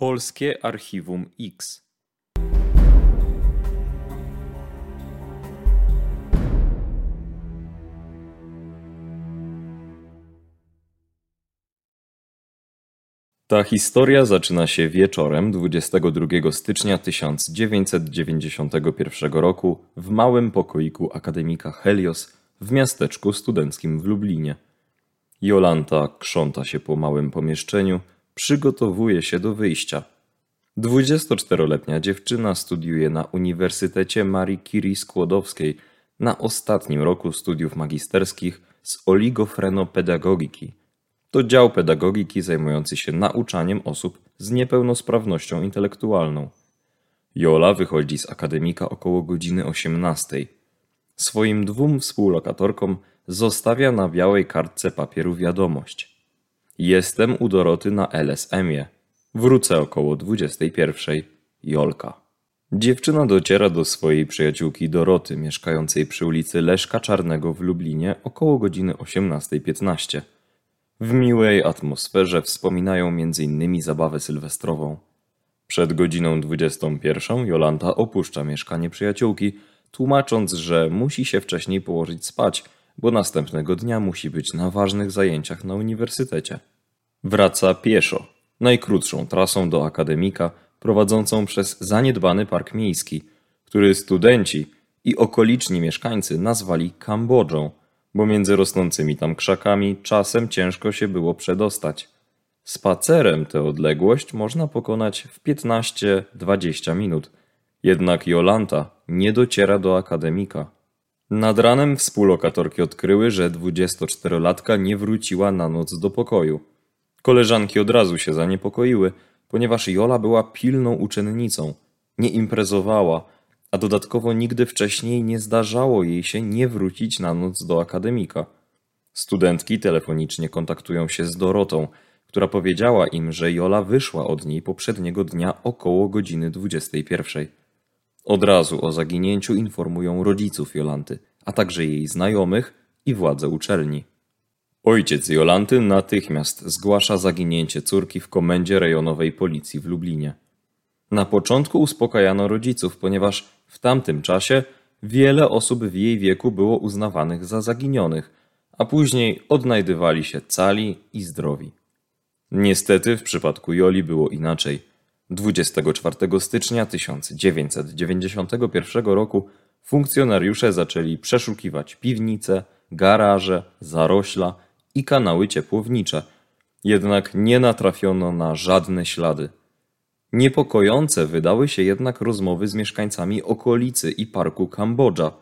Polskie Archiwum X Ta historia zaczyna się wieczorem 22 stycznia 1991 roku w małym pokoiku akademika Helios w miasteczku studenckim w Lublinie. Jolanta krząta się po małym pomieszczeniu, przygotowuje się do wyjścia. 24-letnia dziewczyna studiuje na Uniwersytecie Marii Curie Skłodowskiej na ostatnim roku studiów magisterskich z oligofrenopedagogiki. To dział pedagogiki zajmujący się nauczaniem osób z niepełnosprawnością intelektualną. Jola wychodzi z akademika około godziny 18. Swoim dwóm współlokatorkom zostawia na białej kartce papieru wiadomość. Jestem u Doroty na LSM-ie. Wrócę około 21. Jolka. Dziewczyna dociera do swojej przyjaciółki Doroty, mieszkającej przy ulicy Leszka Czarnego w Lublinie około godziny 18.15. W miłej atmosferze wspominają m.in. zabawę sylwestrową. Przed godziną 21 Jolanta opuszcza mieszkanie przyjaciółki, tłumacząc, że musi się wcześniej położyć spać, bo następnego dnia musi być na ważnych zajęciach na uniwersytecie. Wraca pieszo, najkrótszą trasą do akademika, prowadzącą przez zaniedbany park miejski, który studenci i okoliczni mieszkańcy nazwali Kambodżą, bo między rosnącymi tam krzakami czasem ciężko się było przedostać. Spacerem tę odległość można pokonać w 15-20 minut, jednak Jolanta nie dociera do akademika. Nad ranem współlokatorki odkryły, że 24-latka nie wróciła na noc do pokoju. Koleżanki od razu się zaniepokoiły, ponieważ Jola była pilną uczennicą, nie imprezowała, a dodatkowo nigdy wcześniej nie zdarzało jej się nie wrócić na noc do akademika. Studentki telefonicznie kontaktują się z Dorotą, która powiedziała im, że Jola wyszła od niej poprzedniego dnia około godziny 21. Od razu o zaginięciu informują rodziców Jolanty, a także jej znajomych i władze uczelni. Ojciec Jolanty natychmiast zgłasza zaginięcie córki w komendzie rejonowej policji w Lublinie. Na początku uspokajano rodziców, ponieważ w tamtym czasie wiele osób w jej wieku było uznawanych za zaginionych, a później odnajdywali się cali i zdrowi. Niestety w przypadku Joli było inaczej. 24 stycznia 1991 roku funkcjonariusze zaczęli przeszukiwać piwnice, garaże, zarośla i kanały ciepłownicze, jednak nie natrafiono na żadne ślady. Niepokojące wydały się jednak rozmowy z mieszkańcami okolicy i parku Kambodża.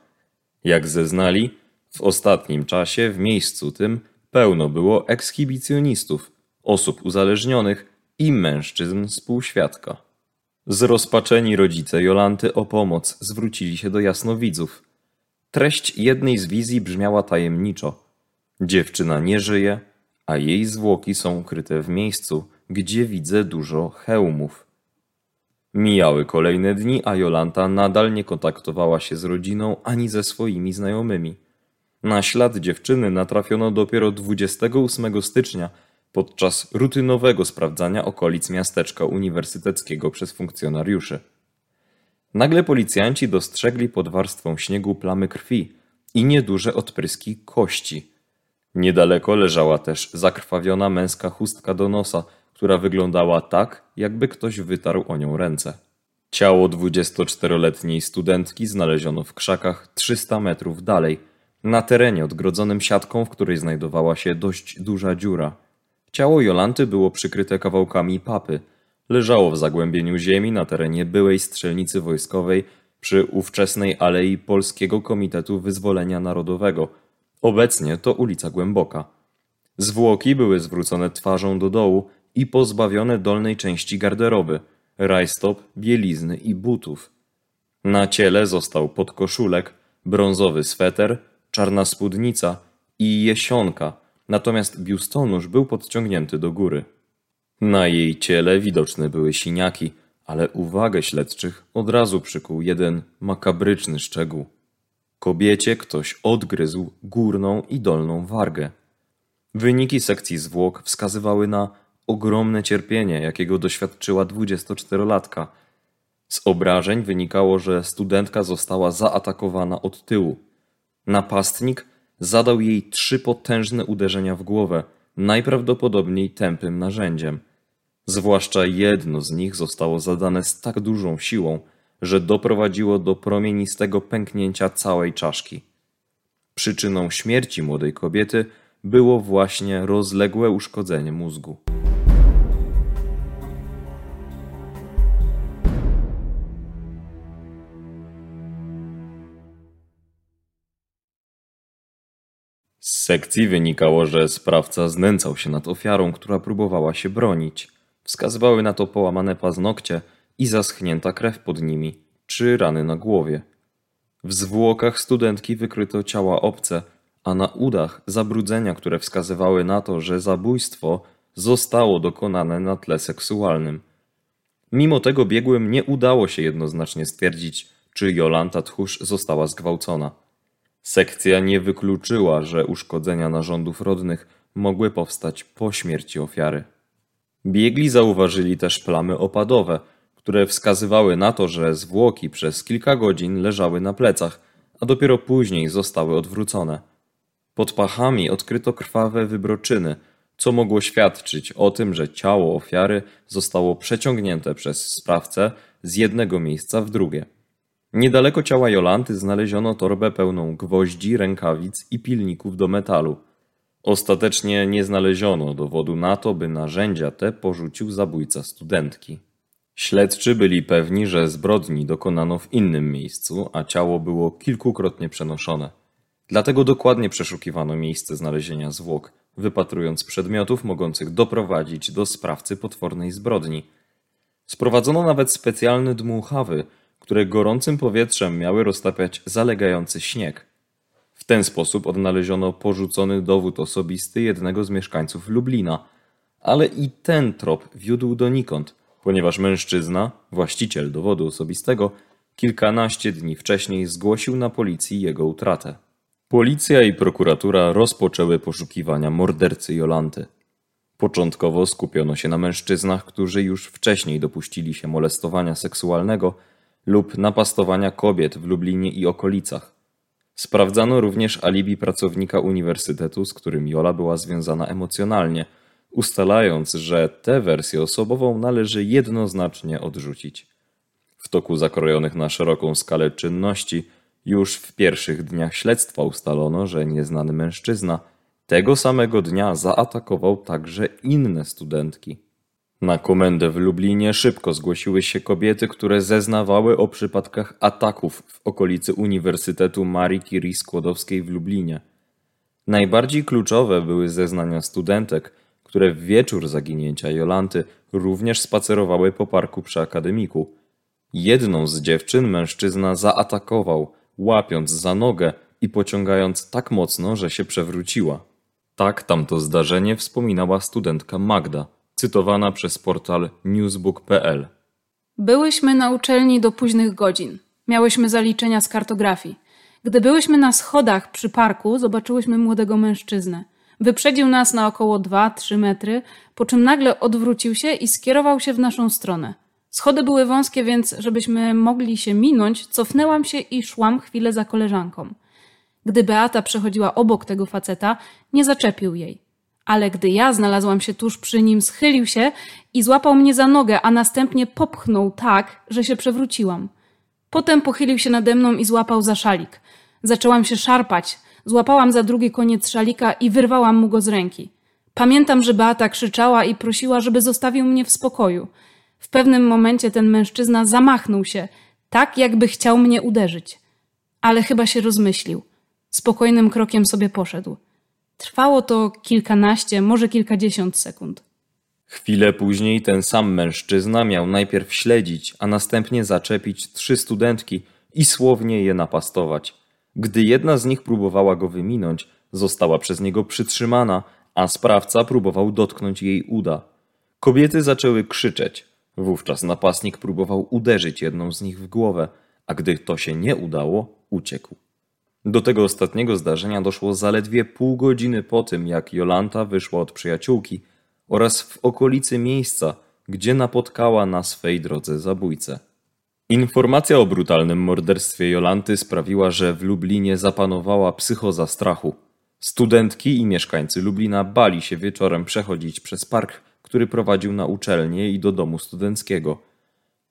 Jak zeznali, w ostatnim czasie w miejscu tym pełno było ekshibicjonistów, osób uzależnionych i mężczyzn współświadka. Zrozpaczeni rodzice Jolanty o pomoc zwrócili się do jasnowidzów. Treść jednej z wizji brzmiała tajemniczo. Dziewczyna nie żyje, a jej zwłoki są ukryte w miejscu, gdzie widzę dużo hełmów. Mijały kolejne dni, a Jolanta nadal nie kontaktowała się z rodziną ani ze swoimi znajomymi. Na ślad dziewczyny natrafiono dopiero 28 stycznia podczas rutynowego sprawdzania okolic miasteczka uniwersyteckiego przez funkcjonariuszy. Nagle policjanci dostrzegli pod warstwą śniegu plamy krwi i nieduże odpryski kości. Niedaleko leżała też zakrwawiona męska chustka do nosa, która wyglądała tak, jakby ktoś wytarł o nią ręce. Ciało 24-letniej studentki znaleziono w krzakach 300 metrów dalej, na terenie odgrodzonym siatką, w której znajdowała się dość duża dziura. Ciało Jolanty było przykryte kawałkami papy. Leżało w zagłębieniu ziemi na terenie byłej strzelnicy wojskowej przy ówczesnej alei Polskiego Komitetu Wyzwolenia Narodowego. Obecnie to ulica Głęboka. Zwłoki były zwrócone twarzą do dołu i pozbawione dolnej części garderoby, rajstop, bielizny i butów. Na ciele został podkoszulek, brązowy sweter, czarna spódnica i jesionka – natomiast biustonusz był podciągnięty do góry. Na jej ciele widoczne były siniaki, ale uwagę śledczych od razu przykuł jeden makabryczny szczegół. Kobiecie ktoś odgryzł górną i dolną wargę. Wyniki sekcji zwłok wskazywały na ogromne cierpienie, jakiego doświadczyła 24-latka. Z obrażeń wynikało, że studentka została zaatakowana od tyłu. Napastnik zadał jej trzy potężne uderzenia w głowę, najprawdopodobniej tępym narzędziem. Zwłaszcza jedno z nich zostało zadane z tak dużą siłą, że doprowadziło do promienistego pęknięcia całej czaszki. Przyczyną śmierci młodej kobiety było właśnie rozległe uszkodzenie mózgu. Sekcji wynikało, że sprawca znęcał się nad ofiarą, która próbowała się bronić. Wskazywały na to połamane paznokcie i zaschnięta krew pod nimi, czy rany na głowie. W zwłokach studentki wykryto ciała obce, a na udach zabrudzenia, które wskazywały na to, że zabójstwo zostało dokonane na tle seksualnym. Mimo tego biegłym nie udało się jednoznacznie stwierdzić, czy Jolanta Tchórz została zgwałcona. Sekcja nie wykluczyła, że uszkodzenia narządów rodnych mogły powstać po śmierci ofiary. Biegli zauważyli też plamy opadowe, które wskazywały na to, że zwłoki przez kilka godzin leżały na plecach, a dopiero później zostały odwrócone. Pod pachami odkryto krwawe wybroczyny, co mogło świadczyć o tym, że ciało ofiary zostało przeciągnięte przez sprawcę z jednego miejsca w drugie. Niedaleko ciała Jolanty znaleziono torbę pełną gwoździ, rękawic i pilników do metalu. Ostatecznie nie znaleziono dowodu na to, by narzędzia te porzucił zabójca studentki. Śledczy byli pewni, że zbrodni dokonano w innym miejscu, a ciało było kilkukrotnie przenoszone. Dlatego dokładnie przeszukiwano miejsce znalezienia zwłok, wypatrując przedmiotów mogących doprowadzić do sprawcy potwornej zbrodni. Sprowadzono nawet specjalne dmuchawy, które gorącym powietrzem miały roztapiać zalegający śnieg. W ten sposób odnaleziono porzucony dowód osobisty jednego z mieszkańców Lublina, ale i ten trop wiódł donikąd, ponieważ mężczyzna, właściciel dowodu osobistego, kilkanaście dni wcześniej zgłosił na policji jego utratę. Policja i prokuratura rozpoczęły poszukiwania mordercy Jolanty. Początkowo skupiono się na mężczyznach, którzy już wcześniej dopuścili się molestowania seksualnego lub napastowania kobiet w Lublinie i okolicach. Sprawdzano również alibi pracownika uniwersytetu, z którym Jola była związana emocjonalnie, ustalając, że tę wersję osobową należy jednoznacznie odrzucić. W toku zakrojonych na szeroką skalę czynności już w pierwszych dniach śledztwa ustalono, że nieznany mężczyzna tego samego dnia zaatakował także inne studentki. Na komendę w Lublinie szybko zgłosiły się kobiety, które zeznawały o przypadkach ataków w okolicy Uniwersytetu Marii Curie Skłodowskiej w Lublinie. Najbardziej kluczowe były zeznania studentek, które w wieczór zaginięcia Jolanty również spacerowały po parku przy akademiku. Jedną z dziewczyn mężczyzna zaatakował, łapiąc za nogę i pociągając tak mocno, że się przewróciła. Tak tamto zdarzenie wspominała studentka Magda, cytowana przez portal newsbook.pl. Byłyśmy na uczelni do późnych godzin. Miałyśmy zaliczenia z kartografii. Gdy byłyśmy na schodach przy parku, zobaczyłyśmy młodego mężczyznę. Wyprzedził nas na około 2-3 metry, po czym nagle odwrócił się i skierował się w naszą stronę. Schody były wąskie, więc żebyśmy mogli się minąć, cofnęłam się i szłam chwilę za koleżanką. Gdy Beata przechodziła obok tego faceta, nie zaczepił jej. Ale gdy ja znalazłam się tuż przy nim, schylił się i złapał mnie za nogę, a następnie popchnął tak, że się przewróciłam. Potem pochylił się nade mną i złapał za szalik. Zaczęłam się szarpać, złapałam za drugi koniec szalika i wyrwałam mu go z ręki. Pamiętam, że Beata krzyczała i prosiła, żeby zostawił mnie w spokoju. W pewnym momencie ten mężczyzna zamachnął się, tak jakby chciał mnie uderzyć. Ale chyba się rozmyślił. Spokojnym krokiem sobie poszedł. Trwało to kilkanaście, może kilkadziesiąt sekund. Chwilę później ten sam mężczyzna miał najpierw śledzić, a następnie zaczepić trzy studentki i słownie je napastować. Gdy jedna z nich próbowała go wyminąć, została przez niego przytrzymana, a sprawca próbował dotknąć jej uda. Kobiety zaczęły krzyczeć. Wówczas napastnik próbował uderzyć jedną z nich w głowę, a gdy to się nie udało, uciekł. Do tego ostatniego zdarzenia doszło zaledwie pół godziny po tym, jak Jolanta wyszła od przyjaciółki, oraz w okolicy miejsca, gdzie napotkała na swej drodze zabójcę. Informacja o brutalnym morderstwie Jolanty sprawiła, że w Lublinie zapanowała psychoza strachu. Studentki i mieszkańcy Lublina bali się wieczorem przechodzić przez park, który prowadził na uczelnię i do domu studenckiego.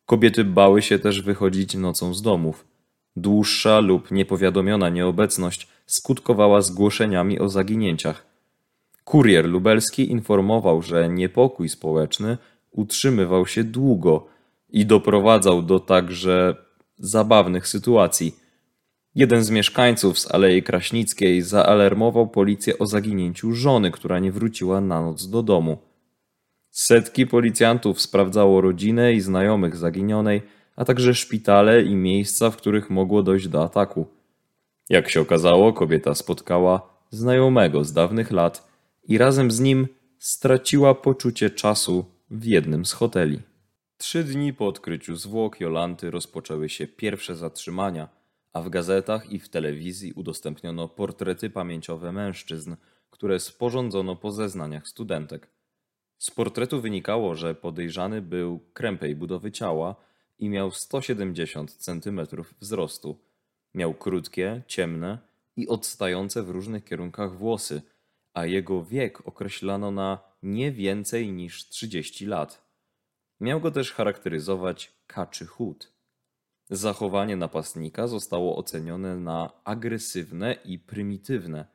Kobiety bały się też wychodzić nocą z domów. Dłuższa lub niepowiadomiona nieobecność skutkowała zgłoszeniami o zaginięciach. Kurier lubelski informował, że niepokój społeczny utrzymywał się długo i doprowadzał do także zabawnych sytuacji. Jeden z mieszkańców z Alei Kraśnickiej zaalarmował policję o zaginięciu żony, która nie wróciła na noc do domu. Setki policjantów sprawdzało rodzinę i znajomych zaginionej, a także szpitale i miejsca, w których mogło dojść do ataku. Jak się okazało, kobieta spotkała znajomego z dawnych lat i razem z nim straciła poczucie czasu w jednym z hoteli. Trzy dni po odkryciu zwłok Jolanty rozpoczęły się pierwsze zatrzymania, a w gazetach i w telewizji udostępniono portrety pamięciowe mężczyzn, które sporządzono po zeznaniach studentek. Z portretu wynikało, że podejrzany był krępej budowy ciała i miał 170 cm wzrostu. Miał krótkie, ciemne i odstające w różnych kierunkach włosy, a jego wiek określano na nie więcej niż 30 lat. Miał go też charakteryzować kaczy chód. Zachowanie napastnika zostało ocenione na agresywne i prymitywne.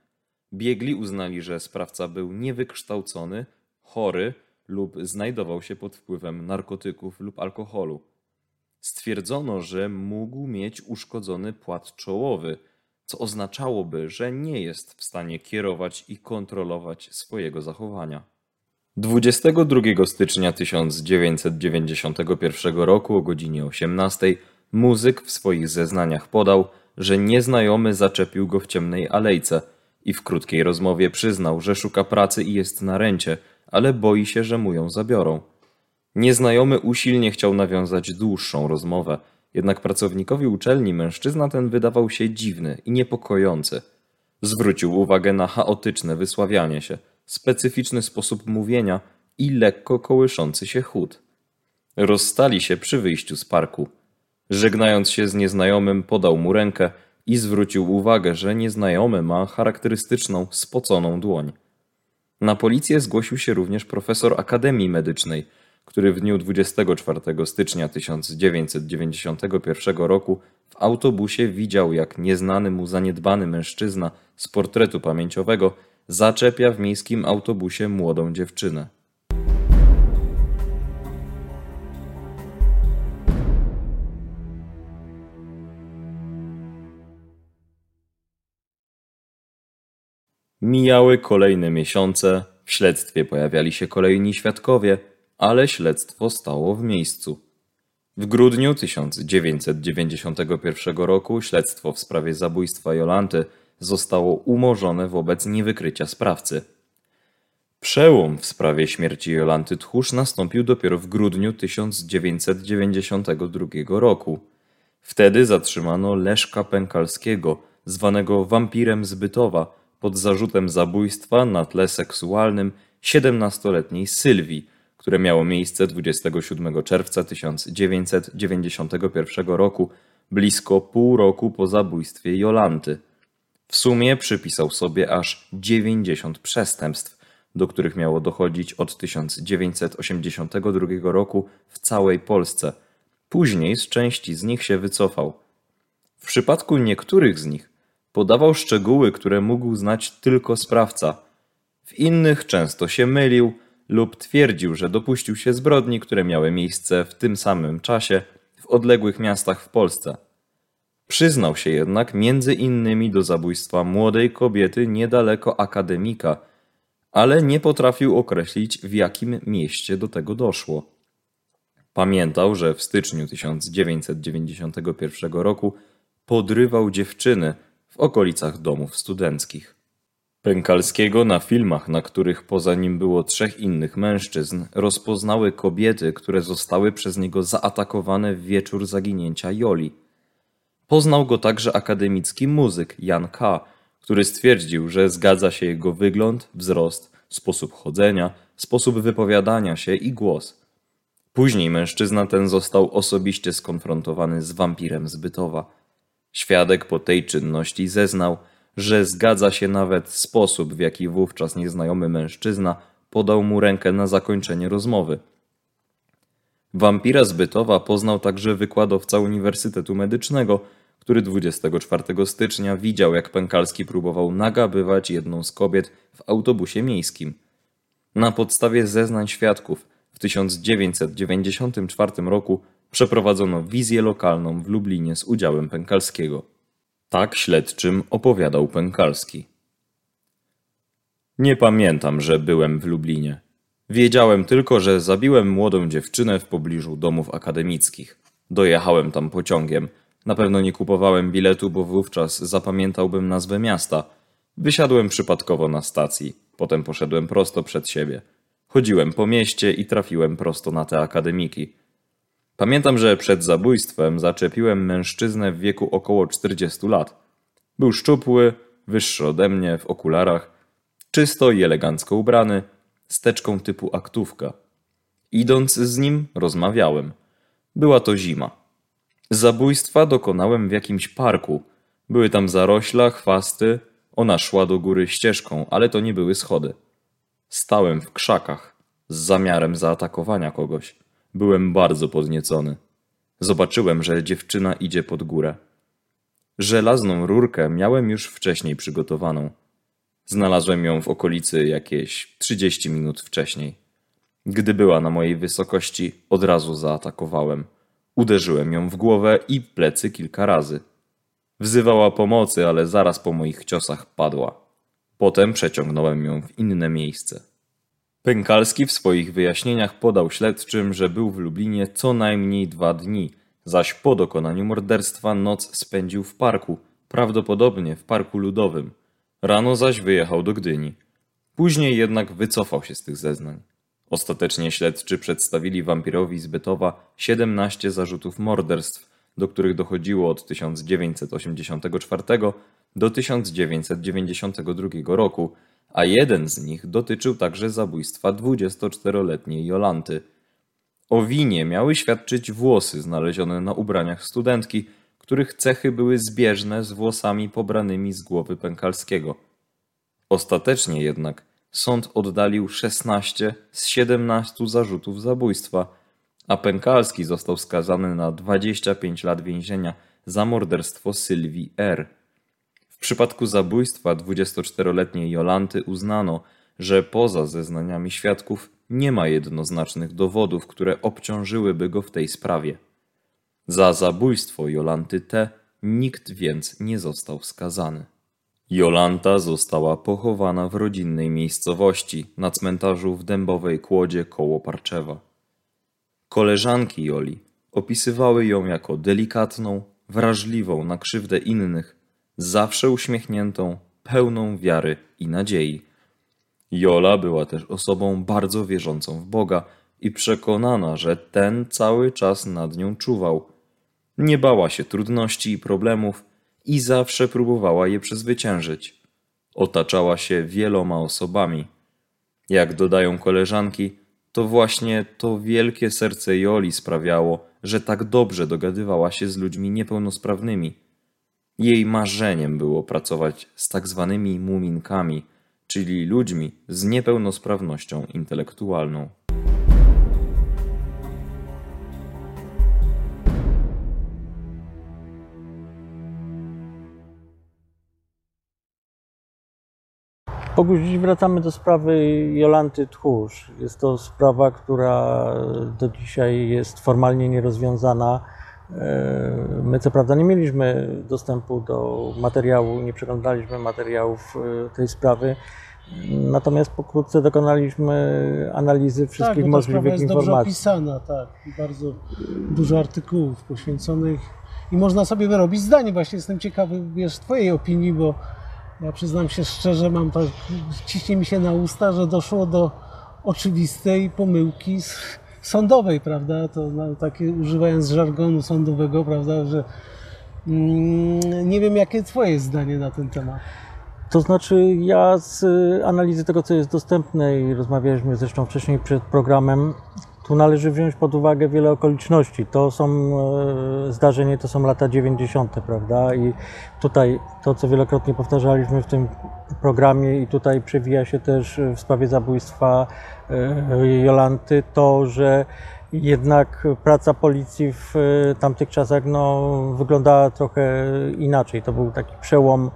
Biegli uznali, że sprawca był niewykształcony, chory lub znajdował się pod wpływem narkotyków lub alkoholu. Stwierdzono, że mógł mieć uszkodzony płat czołowy, co oznaczałoby, że nie jest w stanie kierować i kontrolować swojego zachowania. 22 stycznia 1991 roku o godzinie 18 muzyk w swoich zeznaniach podał, że nieznajomy zaczepił go w ciemnej alejce i w krótkiej rozmowie przyznał, że szuka pracy i jest na rencie, ale boi się, że mu ją zabiorą. Nieznajomy usilnie chciał nawiązać dłuższą rozmowę, jednak pracownikowi uczelni mężczyzna ten wydawał się dziwny i niepokojący. Zwrócił uwagę na chaotyczne wysławianie się, specyficzny sposób mówienia i lekko kołyszący się chód. Rozstali się przy wyjściu z parku. Żegnając się z nieznajomym, podał mu rękę i zwrócił uwagę, że nieznajomy ma charakterystyczną, spoconą dłoń. Na policję zgłosił się również profesor Akademii Medycznej, który w dniu 24 stycznia 1991 roku w autobusie widział, jak nieznany mu zaniedbany mężczyzna z portretu pamięciowego zaczepia w miejskim autobusie młodą dziewczynę. Mijały kolejne miesiące, w śledztwie pojawiali się kolejni świadkowie, ale śledztwo stało w miejscu. W grudniu 1991 roku śledztwo w sprawie zabójstwa Jolanty zostało umorzone wobec niewykrycia sprawcy. Przełom w sprawie śmierci Jolanty Tchórz nastąpił dopiero w grudniu 1992 roku. Wtedy zatrzymano Leszka Pękalskiego, zwanego wampirem z Bytowa, pod zarzutem zabójstwa na tle seksualnym 17-letniej Sylwii, które miało miejsce 27 czerwca 1991 roku, blisko pół roku po zabójstwie Jolanty. W sumie przypisał sobie aż 90 przestępstw, do których miało dochodzić od 1982 roku w całej Polsce. Później z części z nich się wycofał. W przypadku niektórych z nich podawał szczegóły, które mógł znać tylko sprawca. W innych często się mylił lub twierdził, że dopuścił się zbrodni, które miały miejsce w tym samym czasie w odległych miastach w Polsce. Przyznał się jednak między innymi do zabójstwa młodej kobiety niedaleko akademika, ale nie potrafił określić w jakim mieście do tego doszło. Pamiętał, że w styczniu 1991 roku podrywał dziewczyny w okolicach domów studenckich. Pękalskiego na filmach, na których poza nim było trzech innych mężczyzn, rozpoznały kobiety, które zostały przez niego zaatakowane w wieczór zaginięcia Joli. Poznał go także akademicki muzyk Jan K., który stwierdził, że zgadza się jego wygląd, wzrost, sposób chodzenia, sposób wypowiadania się i głos. Później mężczyzna ten został osobiście skonfrontowany z wampirem z Bytowa. Świadek po tej czynności zeznał, że zgadza się nawet sposób, w jaki wówczas nieznajomy mężczyzna podał mu rękę na zakończenie rozmowy. Wampira z Bytowa poznał także wykładowca Uniwersytetu Medycznego, który 24 stycznia widział, jak Pękalski próbował nagabywać jedną z kobiet w autobusie miejskim. Na podstawie zeznań świadków w 1994 roku przeprowadzono wizję lokalną w Lublinie z udziałem Pękalskiego. Tak śledczym opowiadał Pękalski. Nie pamiętam, że byłem w Lublinie. Wiedziałem tylko, że zabiłem młodą dziewczynę w pobliżu domów akademickich. Dojechałem tam pociągiem. Na pewno nie kupowałem biletu, bo wówczas zapamiętałbym nazwę miasta. Wysiadłem przypadkowo na stacji. Potem poszedłem prosto przed siebie. Chodziłem po mieście i trafiłem prosto na te akademiki. Pamiętam, że przed zabójstwem zaczepiłem mężczyznę w wieku około 40 lat. Był szczupły, wyższy ode mnie, w okularach, czysto i elegancko ubrany, z teczką typu aktówka. Idąc z nim, rozmawiałem. Była to zima. Zabójstwa dokonałem w jakimś parku. Były tam zarośla, chwasty. Ona szła do góry ścieżką, ale to nie były schody. Stałem w krzakach z zamiarem zaatakowania kogoś. Byłem bardzo podniecony. Zobaczyłem, że dziewczyna idzie pod górę. Żelazną rurkę miałem już wcześniej przygotowaną. Znalazłem ją w okolicy jakieś 30 minut wcześniej. Gdy była na mojej wysokości, od razu zaatakowałem. Uderzyłem ją w głowę i plecy kilka razy. Wzywała pomocy, ale zaraz po moich ciosach padła. Potem przeciągnąłem ją w inne miejsce. Pękalski w swoich wyjaśnieniach podał śledczym, że był w Lublinie co najmniej dwa dni, zaś po dokonaniu morderstwa noc spędził w parku, prawdopodobnie w parku ludowym. Rano zaś wyjechał do Gdyni. Później jednak wycofał się z tych zeznań. Ostatecznie śledczy przedstawili wampirowi z Bytowa 17 zarzutów morderstw, do których dochodziło od 1984 do 1992 roku, a jeden z nich dotyczył także zabójstwa 24-letniej Jolanty. O winie miały świadczyć włosy znalezione na ubraniach studentki, których cechy były zbieżne z włosami pobranymi z głowy Pękalskiego. Ostatecznie jednak sąd oddalił 16 z 17 zarzutów zabójstwa, a Pękalski został skazany na 25 lat więzienia za morderstwo Sylwii R. W przypadku zabójstwa 24-letniej Jolanty uznano, że poza zeznaniami świadków nie ma jednoznacznych dowodów, które obciążyłyby go w tej sprawie. Za zabójstwo Jolanty T. nikt więc nie został skazany. Jolanta została pochowana w rodzinnej miejscowości na cmentarzu w Dębowej Kłodzie koło Parczewa. Koleżanki Joli opisywały ją jako delikatną, wrażliwą na krzywdę innych, zawsze uśmiechniętą, pełną wiary i nadziei. Jola była też osobą bardzo wierzącą w Boga i przekonana, że ten cały czas nad nią czuwał. Nie bała się trudności i problemów i zawsze próbowała je przezwyciężyć. Otaczała się wieloma osobami. Jak dodają koleżanki, to właśnie to wielkie serce Joli sprawiało, że tak dobrze dogadywała się z ludźmi niepełnosprawnymi. Jej marzeniem było pracować z tak zwanymi muminkami, czyli ludźmi z niepełnosprawnością intelektualną. Boguś, dziś wracamy do sprawy Jolanty Tchórz. Jest to sprawa, która do dzisiaj jest formalnie nierozwiązana. E, My co prawda nie mieliśmy dostępu do materiału, nie przeglądaliśmy materiałów e, tej sprawy, natomiast pokrótce dokonaliśmy analizy wszystkich tak, bo ta sprawa możliwych jest dobrze informacji. opisana, tak. Bardzo dużo artykułów poświęconych i można sobie wyrobić zdanie. Właśnie jestem ciekawy, wiesz, twojej opinii, bo ja przyznam się szczerze, mam tak, ciśnie mi się na usta, że doszło do oczywistej pomyłki s- sądowej, prawda? To no, takie używając żargonu sądowego, prawda, że mm, nie wiem, jakie twoje zdanie na ten temat. To znaczy, ja z y, analizy tego, co jest dostępne i rozmawialiśmy zresztą wcześniej przed programem, tu należy wziąć pod uwagę wiele okoliczności. To są e, zdarzenie, to są lata 90., prawda? I tutaj to, co wielokrotnie powtarzaliśmy w tym programie, i tutaj przewija się też w sprawie zabójstwa Jolanty, to, że jednak praca policji w e, tamtych czasach no, wyglądała trochę inaczej. To był taki przełom e,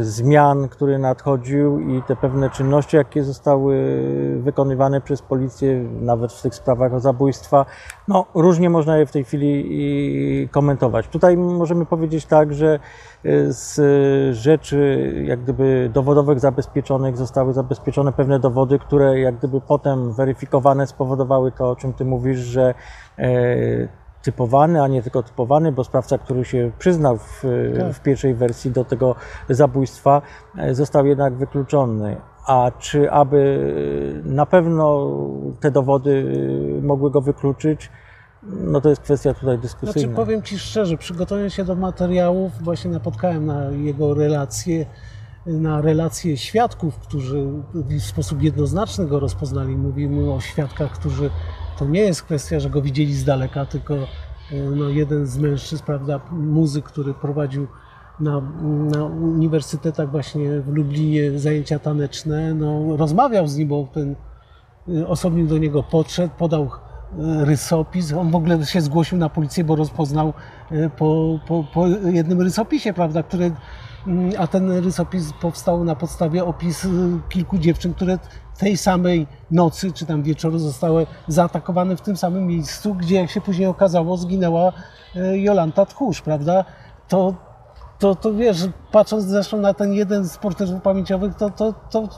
zmian, który nadchodził i te pewne czynności, jakie zostały wykonywane przez policję, nawet w tych sprawach o zabójstwa, no różnie można je w tej chwili komentować. Tutaj możemy powiedzieć tak, że e, z rzeczy jak gdyby dowodowych zabezpieczonych zostały zabezpieczone pewne dowody, które jak gdyby potem weryfikowane spowodowały to, o czym ty mówisz, że e, typowany, a nie tylko typowany, bo sprawca, który się przyznał w, Tak. w pierwszej wersji do tego zabójstwa, e, został jednak wykluczony. A czy aby na pewno te dowody mogły go wykluczyć, no to jest kwestia tutaj dyskusyjna. Znaczy powiem Ci szczerze, przygotowując się do materiałów, właśnie napotkałem na jego relacje, na relacje świadków, którzy w sposób jednoznaczny go rozpoznali. Mówimy o świadkach, którzy to nie jest kwestia, że go widzieli z daleka, tylko e, no, jeden z mężczyzn, prawda, muzyk, który prowadził na, na uniwersytetach właśnie w Lublinie zajęcia taneczne, no, rozmawiał z nim, bo ten y, osobnik do niego podszedł, podał y, rysopis. On w ogóle się zgłosił na policję, bo rozpoznał po, po, po jednym rysopisie, prawda, który, a ten rysopis powstał na podstawie opis y, kilku dziewczyn, które tej samej nocy czy tam wieczoru zostały zaatakowane w tym samym miejscu, gdzie jak się później okazało zginęła y, Jolanta Tchórz, prawda? To, to, to wiesz, patrząc zresztą na ten jeden z portretów pamięciowych, to, to, to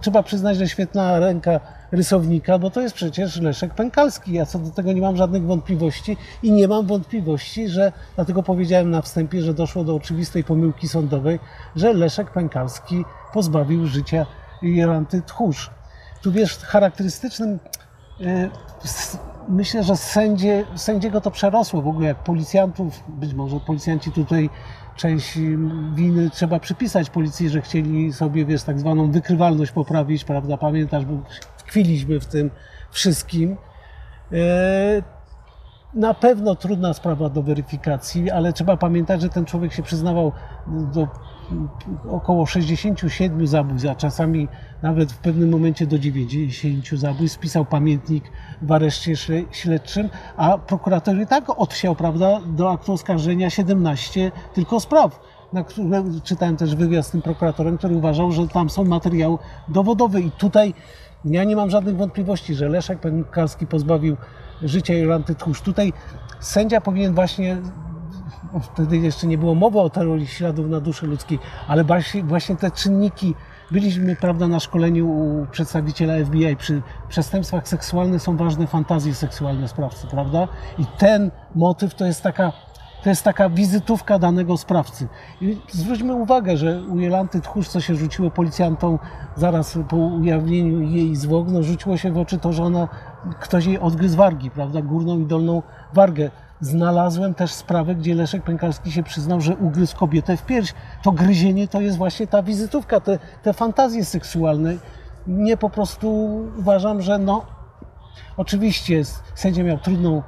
trzeba przyznać, że świetna ręka rysownika, bo to jest przecież Leszek Pękalski. Ja co do tego nie mam żadnych wątpliwości i nie mam wątpliwości, że dlatego powiedziałem na wstępie, że doszło do oczywistej pomyłki sądowej, że Leszek Pękalski pozbawił życia Jolanty Tchórz. Tu wiesz, charakterystycznym e, myślę, że sędzie, sędziego to przerosło w ogóle jak policjantów, być może policjanci tutaj część winy trzeba przypisać policji, że chcieli sobie, wiesz, tak zwaną wykrywalność poprawić, prawda, pamiętasz, bo tkwiliśmy w tym wszystkim. E, Na pewno trudna sprawa do weryfikacji, ale trzeba pamiętać, że ten człowiek się przyznawał do około 67 zabójstw, a czasami nawet w pewnym momencie do 90 zabójstw. Spisał pamiętnik w areszcie śle- śledczym, a prokurator i tak odsiał, prawda, do aktu oskarżenia 17 tylko spraw. Na czytałem też wywiad z tym prokuratorem, który uważał, że tam są materiały dowodowe i tutaj ja nie mam żadnych wątpliwości, że Leszek Pękalski pozbawił życia Jolanty Tchórz. Tutaj sędzia powinien właśnie wtedy jeszcze nie było mowy o teorii śladów na duszy ludzkiej, ale właśnie, te czynniki, byliśmy prawda, na szkoleniu u przedstawiciela FBI, przy przestępstwach seksualnych są ważne fantazje seksualne sprawcy, prawda? I ten motyw to jest taka, to jest taka wizytówka danego sprawcy. I zwróćmy uwagę, że u Jelanty Tchórz, co się rzuciło policjantom zaraz po ujawnieniu jej zwłok, no rzuciło się w oczy to, że ona, ktoś jej odgryzł wargi, prawda, górną i dolną wargę. Znalazłem też sprawę, gdzie Leszek Pękalski się przyznał, że ugryzł kobietę w pierś. To gryzienie to jest właśnie ta wizytówka, te, te fantazje seksualne. Nie po prostu uważam, że no, oczywiście sędzia miał trudną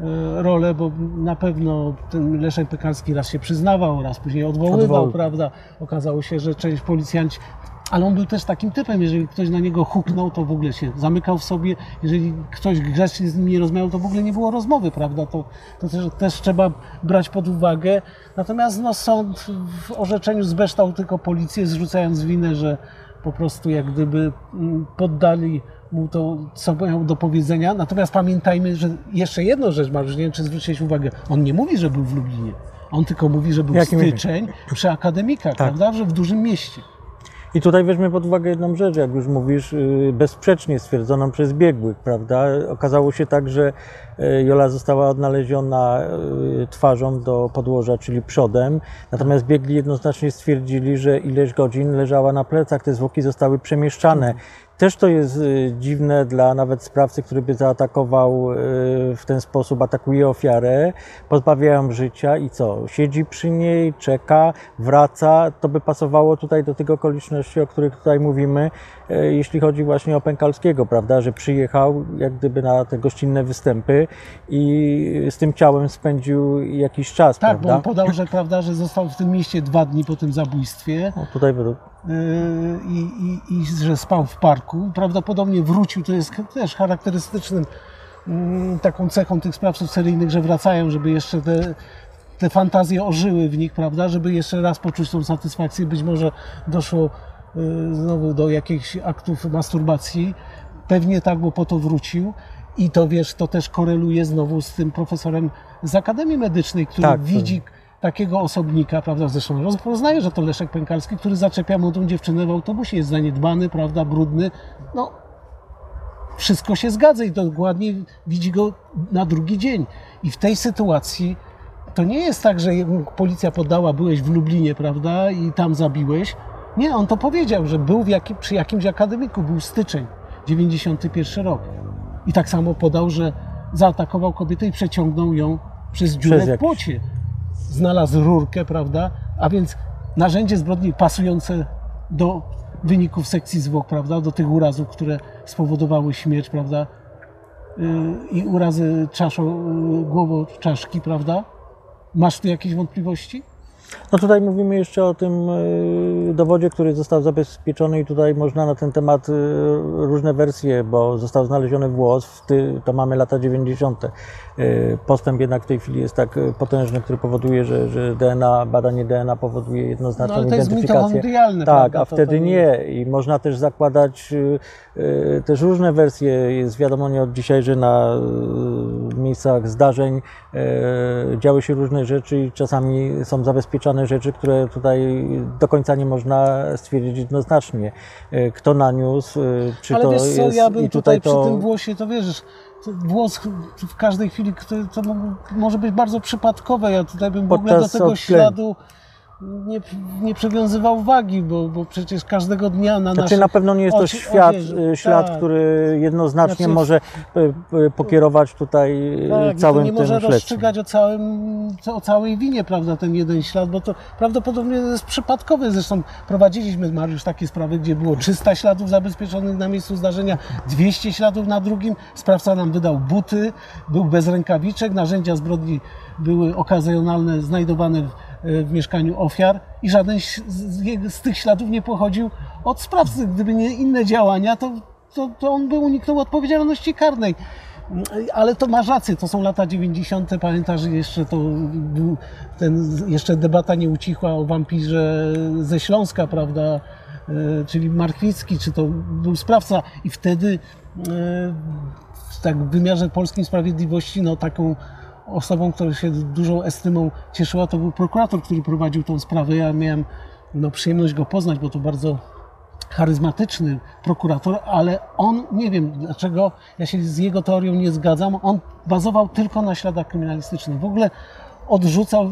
e, rolę, bo na pewno ten Leszek Pękalski raz się przyznawał, raz później odwoływał, Odwoływał. prawda? Okazało się, że część policjanci ale on był też takim typem, jeżeli ktoś na niego huknął, to w ogóle się zamykał w sobie. Jeżeli ktoś grzecznie z nim nie rozmawiał, to w ogóle nie było rozmowy, prawda? To, to też, też trzeba brać pod uwagę. Natomiast no, sąd w orzeczeniu zbeształ tylko policję, zrzucając winę, że po prostu jak gdyby mm, poddali mu to, co miał do powiedzenia. Natomiast pamiętajmy, że jeszcze jedną rzecz, Mariusz, nie wiem, czy zwróciłeś uwagę, on nie mówi, że był w Lublinie. On tylko mówi, że był Jakim styczeń przy akademikach, Tak. prawda? Że w dużym mieście. I tutaj weźmy pod uwagę jedną rzecz, jak już mówisz, y, bezsprzecznie stwierdzoną przez biegłych, prawda? Okazało się tak, że y, Jola została odnaleziona y, twarzą do podłoża, czyli przodem, natomiast biegli jednoznacznie stwierdzili, że ileś godzin leżała na plecach, te zwłoki zostały przemieszczane. Też to jest y, dziwne dla nawet sprawcy, który by zaatakował y, w ten sposób, atakuje ofiarę, pozbawiają życia i co? Siedzi przy niej, czeka, wraca. To by pasowało tutaj do tych okoliczności, o których tutaj mówimy, jeśli chodzi właśnie o Pękalskiego, prawda, że przyjechał jak gdyby na te gościnne występy i z tym ciałem spędził jakiś czas, Tak, bo prawda? on podał, że, prawda, że został w tym mieście dwa dni po tym zabójstwie. No, tutaj według Yy, i, i, i że spał w parku. Prawdopodobnie wrócił, to jest też charakterystycznym mm, taką cechą tych sprawców seryjnych, że wracają, żeby jeszcze te, te fantazje ożyły w nich, prawda, żeby jeszcze raz poczuć tą satysfakcję. Być może doszło znowu do jakichś aktów masturbacji. Pewnie tak, bo po to wrócił. I to wiesz, to też koreluje znowu z tym profesorem z Akademii Medycznej, który Tak, to- widzi takiego osobnika, prawda, zresztą rozpoznaje, że to Leszek Pękalski, który zaczepia młodą dziewczynę w autobusie, jest zaniedbany, prawda, brudny, no wszystko się zgadza i dokładnie widzi go na drugi dzień. I w tej sytuacji to nie jest tak, że policja podała, byłeś w Lublinie, prawda, i tam zabiłeś. Nie, on to powiedział, że był jakim, przy jakimś akademiku, był styczeń, 91 rok. I tak samo podał, że zaatakował kobietę i przeciągnął ją przez dziurę Przez w płocie. Znalazł rurkę, prawda, a więc narzędzie zbrodni pasujące do wyników sekcji zwłok, prawda, do tych urazów, które spowodowały śmierć, prawda, yy, i urazy czaszą, yy, głową czaszki, prawda. Masz tu jakieś wątpliwości? No tutaj mówimy jeszcze o tym y, dowodzie, który został zabezpieczony i tutaj można na ten temat y, różne wersje, bo został znaleziony włos, to mamy lata 90. Y, Postęp jednak w tej chwili jest tak potężny, który powoduje, że, że DNA, badanie DNA powoduje jednoznaczną No, ale to jest identyfikację. Tak, a wtedy nie. I można też zakładać też różne wersje. Jest wiadomo nie od dzisiaj, że na miejscach zdarzeń działy się różne rzeczy i czasami są zabezpieczane rzeczy, które tutaj do końca nie można stwierdzić jednoznacznie. Y, Kto naniósł, y, czy Ale to wiesz co, jest... ja bym i tutaj, to... przy tym włosie, to wiesz, to włos w każdej chwili, to, to mo- może być bardzo przypadkowe. Ja tutaj bym w ogóle do tego odklejeń. śladu nie, nie przywiązywał wagi, bo, bo przecież każdego dnia na Znaczy na pewno nie jest to świat, odzieży- y, ślad, tak. który jednoznacznie Znaczy- może y, y, pokierować tutaj Tak, całym nie tym może śledztwem. rozstrzygać o, całym, o całej winie, prawda, ten jeden ślad, bo to prawdopodobnie jest przypadkowy. Zresztą prowadziliśmy, Mariusz, takie sprawy, gdzie było 300 śladów zabezpieczonych na miejscu zdarzenia, 200 śladów na drugim. Sprawca nam wydał buty, był bez rękawiczek, narzędzia zbrodni były okazjonalne, znajdowane w, w mieszkaniu ofiar i żaden z, tych śladów nie pochodził od sprawcy. Gdyby nie inne działania, to, to, to on by uniknął odpowiedzialności karnej. Ale to masz rację, to są lata 90. Pamiętasz, jeszcze to był ten, jeszcze debata nie ucichła o wampirze ze Śląska, prawda? E, Czyli Markwicki, czy to był sprawca, i wtedy e, tak w wymiarze polskiej sprawiedliwości, no taką osobą, która się dużą estymą cieszyła, to był prokurator, który prowadził tą sprawę. Ja miałem no, przyjemność go poznać, bo to bardzo charyzmatyczny prokurator, ale on, nie wiem dlaczego, ja się z jego teorią nie zgadzam, on bazował tylko na śladach kryminalistycznych. W ogóle odrzucał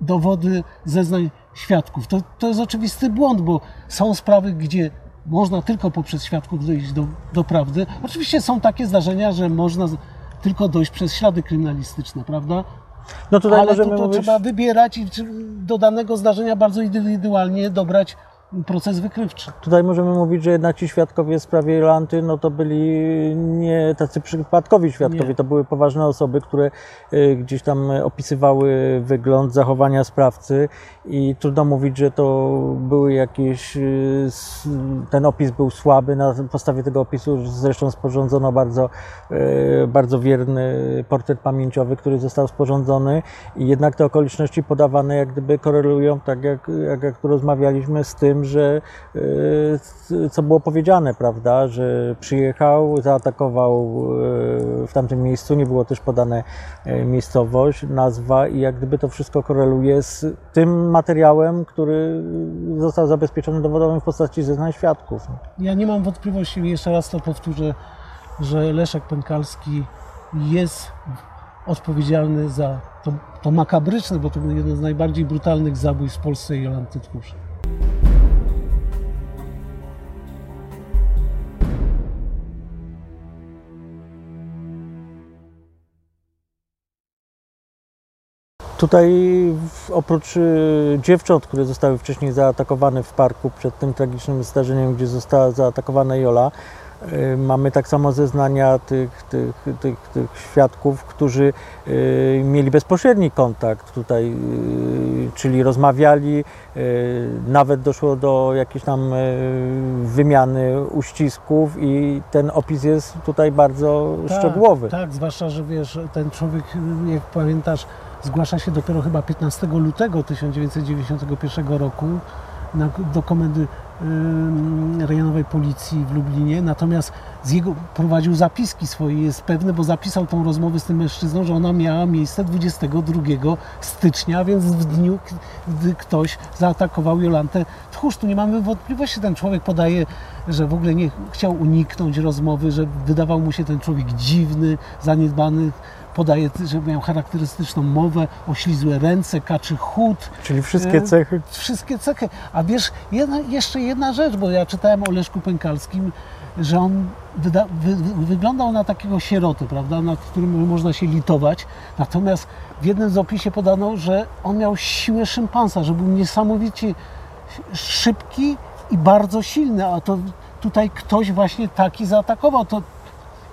dowody zeznań świadków. To, to jest oczywisty błąd, bo są sprawy, gdzie można tylko poprzez świadków dojść do, do prawdy. Oczywiście są takie zdarzenia, że można tylko dojść przez ślady kryminalistyczne, prawda? No tutaj Ale to, to mówić... trzeba wybierać i do danego zdarzenia bardzo indywidualnie dobrać proces wykrywczy. Tutaj możemy mówić, że jednak ci świadkowie w sprawie Jolanty, no to byli nie tacy przypadkowi świadkowie, Nie. to były poważne osoby, które y, gdzieś tam opisywały wygląd, zachowania sprawcy i trudno mówić, że to były jakieś, y, ten opis był słaby, na podstawie tego opisu zresztą sporządzono bardzo, y, bardzo wierny portret pamięciowy, który został sporządzony i jednak te okoliczności podawane jak gdyby korelują, tak jak, jak, jak tu rozmawialiśmy, z tym, że y, co było powiedziane, prawda, że przyjechał, zaatakował y, w tamtym miejscu, nie było też podane y, miejscowość, nazwa i jak gdyby to wszystko koreluje z tym materiałem, który został zabezpieczony dowodowym w postaci zeznań świadków. Ja nie mam wątpliwości, jeszcze raz to powtórzę, że Leszek Pękalski jest odpowiedzialny za to, to makabryczne, bo to jeden z najbardziej brutalnych zabójstw w Polsce Jolanty Tchórz. Tutaj oprócz y, dziewcząt, które zostały wcześniej zaatakowane w parku przed tym tragicznym zdarzeniem, gdzie została zaatakowana Jola, y, mamy tak samo zeznania tych, tych, tych, tych świadków, którzy y, mieli bezpośredni kontakt tutaj, czyli rozmawiali, nawet doszło do jakiejś tam wymiany uścisków i ten opis jest tutaj bardzo szczegółowy. Tak, zwłaszcza, że wiesz, ten człowiek, jak pamiętasz, zgłasza się dopiero chyba 15 lutego 1991 roku na, do komendy ym, rejonowej policji w Lublinie, natomiast z jego prowadził zapiski swoje, jest pewny, bo zapisał tą rozmowę z tym mężczyzną, że ona miała miejsce 22 stycznia, więc w dniu, gdy ktoś zaatakował Jolantę Tchórz. Tu nie mamy wątpliwości, ten człowiek podaje, że w ogóle nie chciał uniknąć rozmowy, że wydawał mu się ten człowiek dziwny, zaniedbany, podaje, że miał charakterystyczną mowę, oślizłe ręce, kaczy chód, Czyli wszystkie Y, cechy. wszystkie cechy. A wiesz, jedna, jeszcze jedna rzecz, bo ja czytałem o Leszku Pękalskim, że on wyda, wy, wy, wyglądał na takiego sieroty, prawda, nad którym można się litować. Natomiast w jednym z opisie podano, że on miał siłę szympansa, że był niesamowicie szybki i bardzo silny, a to tutaj ktoś właśnie taki zaatakował. To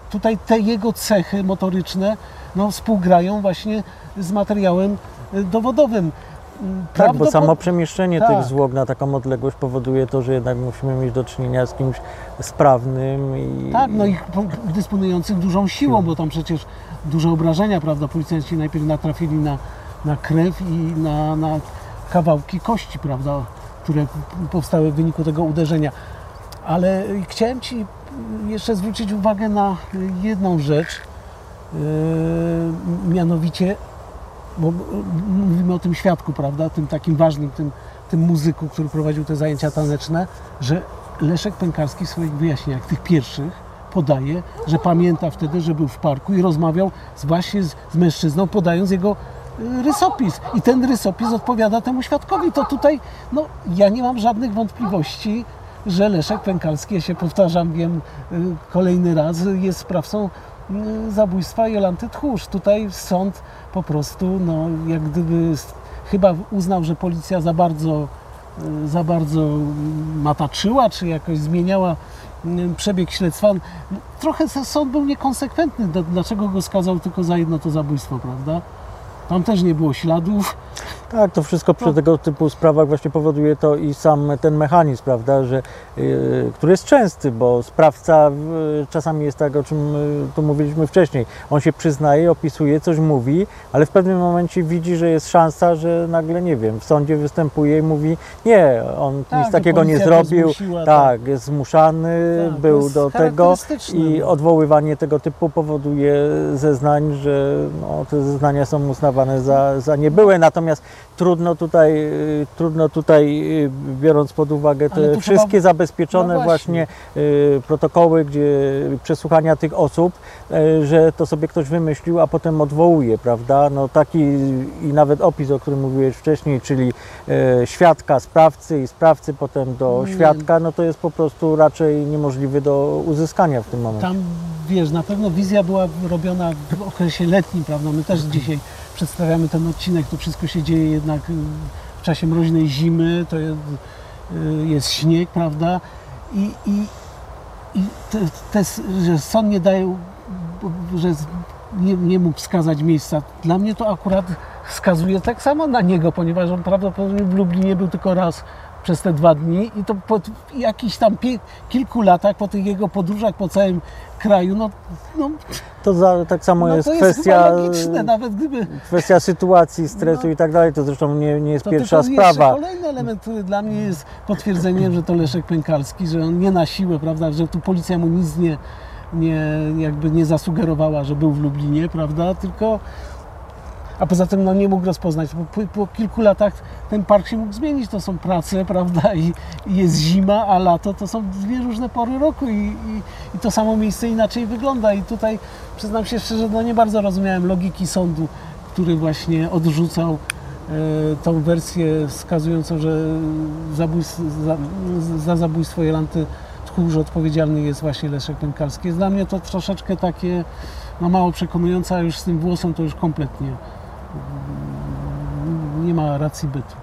tutaj te jego cechy motoryczne no, współgrają właśnie z materiałem y, dowodowym. Tak, bo samo przemieszczenie Tak. tych zwłok na taką odległość powoduje to, że jednak musimy mieć do czynienia z kimś sprawnym i Tak, no i po- dysponujących dużą siłą, bo tam przecież duże obrażenia, prawda? Policjanci najpierw natrafili na, na krew i na, na kawałki kości, prawda? Które powstały w wyniku tego uderzenia. Ale chciałem Ci jeszcze zwrócić uwagę na jedną rzecz, yy, mianowicie, bo mówimy o tym świadku, prawda? Tym takim ważnym, tym, tym muzyku, który prowadził te zajęcia taneczne, że Leszek Pękarski w swoich wyjaśnieniach, tych pierwszych, podaje, że pamięta wtedy, że był w parku i rozmawiał z, właśnie z, z mężczyzną, podając jego y, rysopis. I ten rysopis odpowiada temu świadkowi. To tutaj, no, ja nie mam żadnych wątpliwości, że Leszek Pękalski, ja się powtarzam, wiem y, kolejny raz, jest sprawcą zabójstwa Jolanty Tchórz. Tutaj sąd po prostu, no, jak gdyby chyba uznał, że policja za bardzo y, za bardzo mataczyła, czy jakoś zmieniała mm, przebieg śledztwa. Trochę sąd był niekonsekwentny. Dlaczego go skazał tylko za jedno to zabójstwo, prawda? Tam też nie było śladów. Tak, to wszystko przy No. tego typu sprawach właśnie powoduje to i sam ten mechanizm, prawda, że, yy, który jest częsty, bo sprawca yy, czasami jest tak, o czym yy, tu mówiliśmy wcześniej. On się przyznaje, opisuje, coś mówi, ale w pewnym momencie widzi, że jest szansa, że nagle, nie wiem, w sądzie występuje i mówi nie, on Tak, nic takiego nie zrobił, zmusiła, tak, jest zmuszany, Tak, był jest do tego i odwoływanie tego typu powoduje zeznań, że no, te zeznania są uznawane za, za niebyłe, natomiast trudno tutaj, y, trudno tutaj, y, biorąc pod uwagę te tu trzeba- wszystkie zabezpieczone No właśnie właśnie. y, protokoły, gdzie przesłuchania tych osób, że to sobie ktoś wymyślił, a potem odwołuje, prawda? No taki i nawet opis, o którym mówiłeś wcześniej, czyli świadka, sprawcy i sprawcy potem do Nie. świadka, no to jest po prostu raczej niemożliwe do uzyskania w tym momencie. Tam, wiesz, na pewno wizja była robiona w okresie letnim, prawda? My też dzisiaj przedstawiamy ten odcinek, to wszystko się dzieje jednak y, w czasie mroźnej zimy, to jest, y, jest śnieg, prawda? I, i, i te, te, że nie daje, że nie, nie mógł wskazać miejsca. Dla mnie to akurat wskazuje tak samo na niego, ponieważ on prawdopodobnie w Lublinie był tylko raz przez te dwa dni i to po jakichś tam kilku latach, po tych jego podróżach po całym kraju, no, no, To za, tak samo no jest to jest kwestia, logiczne, nawet gdyby kwestia sytuacji, stresu No. i tak dalej. To zresztą nie, nie jest to pierwsza tylko jeszcze sprawa. kolejny element, który dla mnie jest potwierdzeniem, że to Leszek Pękalski, że on nie na siłę, prawda, że tu policja mu nic nie, nie, jakby nie zasugerowała, że był w Lublinie, prawda, tylko a poza tym no, nie mógł rozpoznać. Po, po kilku latach ten park się mógł zmienić. To są prace, prawda? I, i jest zima, a lato to są dwie różne pory roku i, i, i to samo miejsce inaczej wygląda. I tutaj przyznam się szczerze, no nie bardzo rozumiałem logiki sądu, który właśnie odrzucał e, tą wersję wskazującą, że za, za zabójstwo Jolanty Tchórz odpowiedzialny jest właśnie Leszek Pękalski. Jest dla mnie to troszeczkę takie no mało przekonujące, a już z tym włosem to już kompletnie nie ma racji bytu.